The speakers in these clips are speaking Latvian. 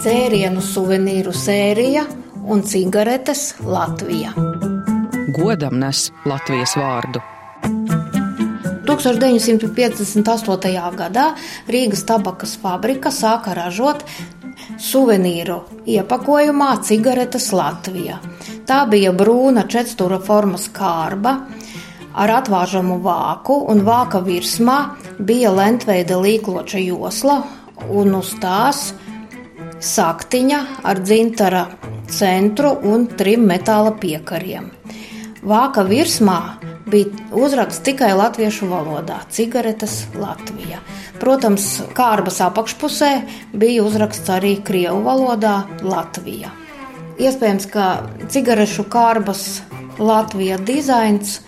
dzērienu suvenīru sērija un cigaretes Latvija. Godam nes Latvijas vārdu. 1958. gadā Rīgas tabakas fabrika sāka ražot suvenīru iepakojumā cigaretes Latvija. Tā bija brūna četrstūra formas kārba ar atvāžamu vāku, un vāka virsmā bija lentveida līkloča josla, un uz tās saktiņa ar dzintara centru un trim metāla piekariem. Vāka virsmā bija uzraksts tikai latviešu valodā - cigaretes Latvija. Protams, kārbas apakšpusē bija uzraksts arī krievu valodā - Latvija. Iespējams, ka cigarešu kārbas Latvija dizains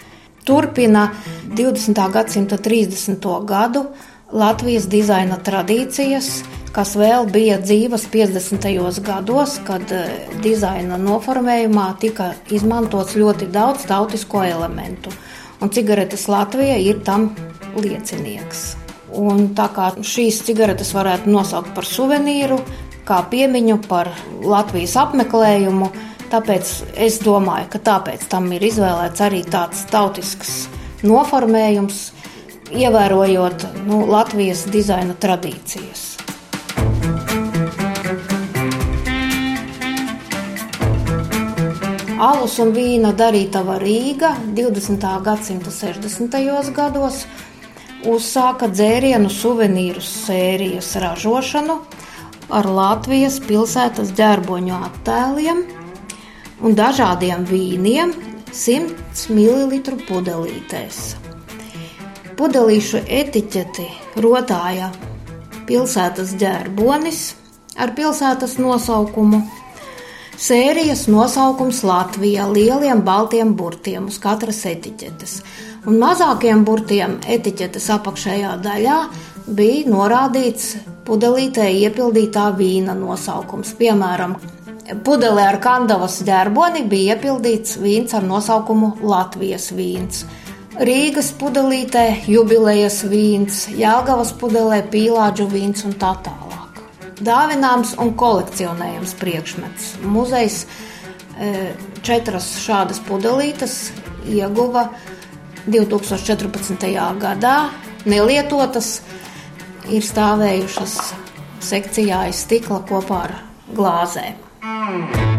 turpina 20. gadsimta 30. gadu Latvijas dizaina tradīcijas, kas vēl bija dzīvas 50. gados, kad eh, dizaina noformējumā tika izmantots ļoti daudz tautisko elementu. Un cigaretes Latvija ir tam liecinieks. Un tā kā šīs cigaretes varētu nosaukt par suvenīru, kā piemiņu par Latvijas apmeklējumu, tāpēc es domāju, ka tāpēc tam ir izvēlēts arī tāds tautisks noformējums, ievērojot nu, Latvijas dizaina tradīcijas. Alus un vīna darītava Rīga 20. gadsimta 60. gados uzsāka dzērienu suvenīru sērijas ražošanu ar Latvijas pilsētas ģerboņu attēliem un dažādiem vīniem 100 ml pudelītēs. Pudelīšu etiķeti rotāja pilsētas ģerbonis ar pilsētas nosaukumu Sērijas nosaukums Latvijā lieliem baltiem burtiem uz katras etiķetes, un mazākiem burtiem etiķetes apakšējā daļā bija norādīts pudelītē iepildītā vīna nosaukums. Piemēram, pudelē ar kandavas ģerboni bija iepildīts vīns ar nosaukumu Latvijas vīns. Rīgas pudelītē jubilejas vīns, Jāgavas pudelē pīlāģu vīns un tā tālāk dāvināms un kolekcionējams priekšmets. Muzejs e, četras šādas pudelītes ieguva 2014. gadā. Nelietotas ir stāvējušas sekcijā aiz stikla kopā ar glāzēm.